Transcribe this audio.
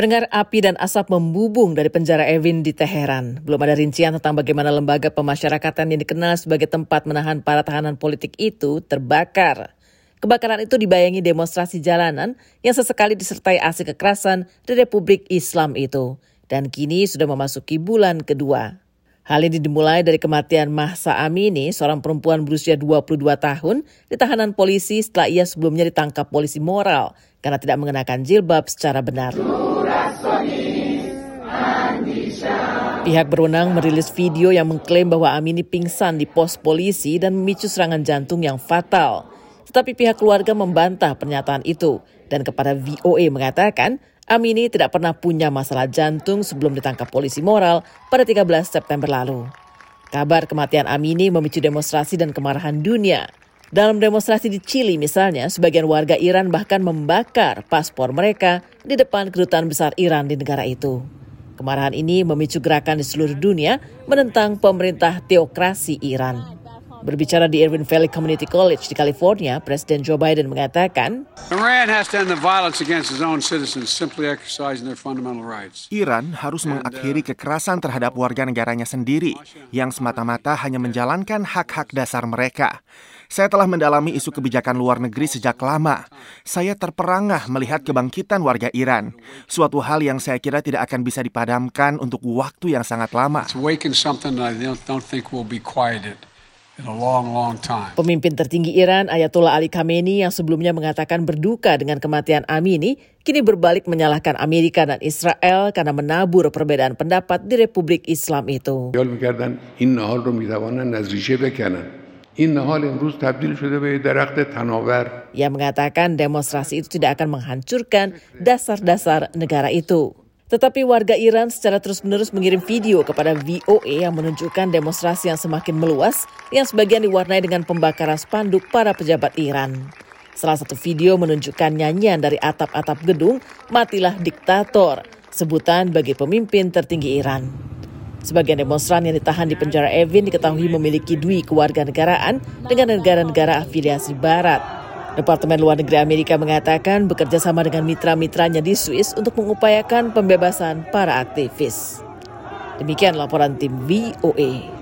Pendengar api dan asap membubung dari penjara Evin di Teheran. Belum ada rincian tentang bagaimana lembaga pemasyarakatan yang dikenal sebagai tempat menahan para tahanan politik itu terbakar. Kebakaran itu dibayangi demonstrasi jalanan yang sesekali disertai aksi kekerasan di Republik Islam itu. Dan kini sudah memasuki bulan kedua. Hal ini dimulai dari kematian Mahsa Amini, seorang perempuan berusia 22 tahun, di tahanan polisi setelah ia sebelumnya ditangkap polisi moral karena tidak mengenakan jilbab secara benar. Pihak berwenang merilis video yang mengklaim bahwa Amini pingsan di pos polisi dan memicu serangan jantung yang fatal. Tetapi pihak keluarga membantah pernyataan itu dan kepada VOA mengatakan Amini tidak pernah punya masalah jantung sebelum ditangkap polisi moral pada 13 September lalu. Kabar kematian Amini memicu demonstrasi dan kemarahan dunia. Dalam demonstrasi di Chili misalnya, sebagian warga Iran bahkan membakar paspor mereka di depan kedutaan besar Iran di negara itu. Kemarahan ini memicu gerakan di seluruh dunia menentang pemerintah teokrasi Iran. Berbicara di Irvine Valley Community College di California, Presiden Joe Biden mengatakan, Iran has to end the violence against its own citizens simply exercising their fundamental rights. Iran harus mengakhiri kekerasan terhadap warga negaranya sendiri yang semata-mata hanya menjalankan hak-hak dasar mereka. Saya telah mendalami isu kebijakan luar negeri sejak lama. Saya terperangah melihat kebangkitan warga Iran, suatu hal yang saya kira tidak akan bisa dipadamkan untuk waktu yang sangat lama. Pemimpin tertinggi Iran Ayatollah Ali Khamenei yang sebelumnya mengatakan berduka dengan kematian Amini, kini berbalik menyalahkan Amerika dan Israel karena menabur perbedaan pendapat di Republik Islam itu. Ia mengatakan demonstrasi itu tidak akan menghancurkan dasar-dasar negara itu. Tetapi warga Iran secara terus-menerus mengirim video kepada VOA yang menunjukkan demonstrasi yang semakin meluas yang sebagian diwarnai dengan pembakaran spanduk para pejabat Iran. Salah satu video menunjukkan nyanyian dari atap-atap gedung Matilah Diktator, sebutan bagi pemimpin tertinggi Iran. Sebagian demonstran yang ditahan di penjara Evin diketahui memiliki dui kewarganegaraan dengan negara-negara afiliasi Barat. Departemen Luar Negeri Amerika mengatakan bekerja sama dengan mitra-mitranya di Swiss untuk mengupayakan pembebasan para aktivis. Demikian laporan tim VOA.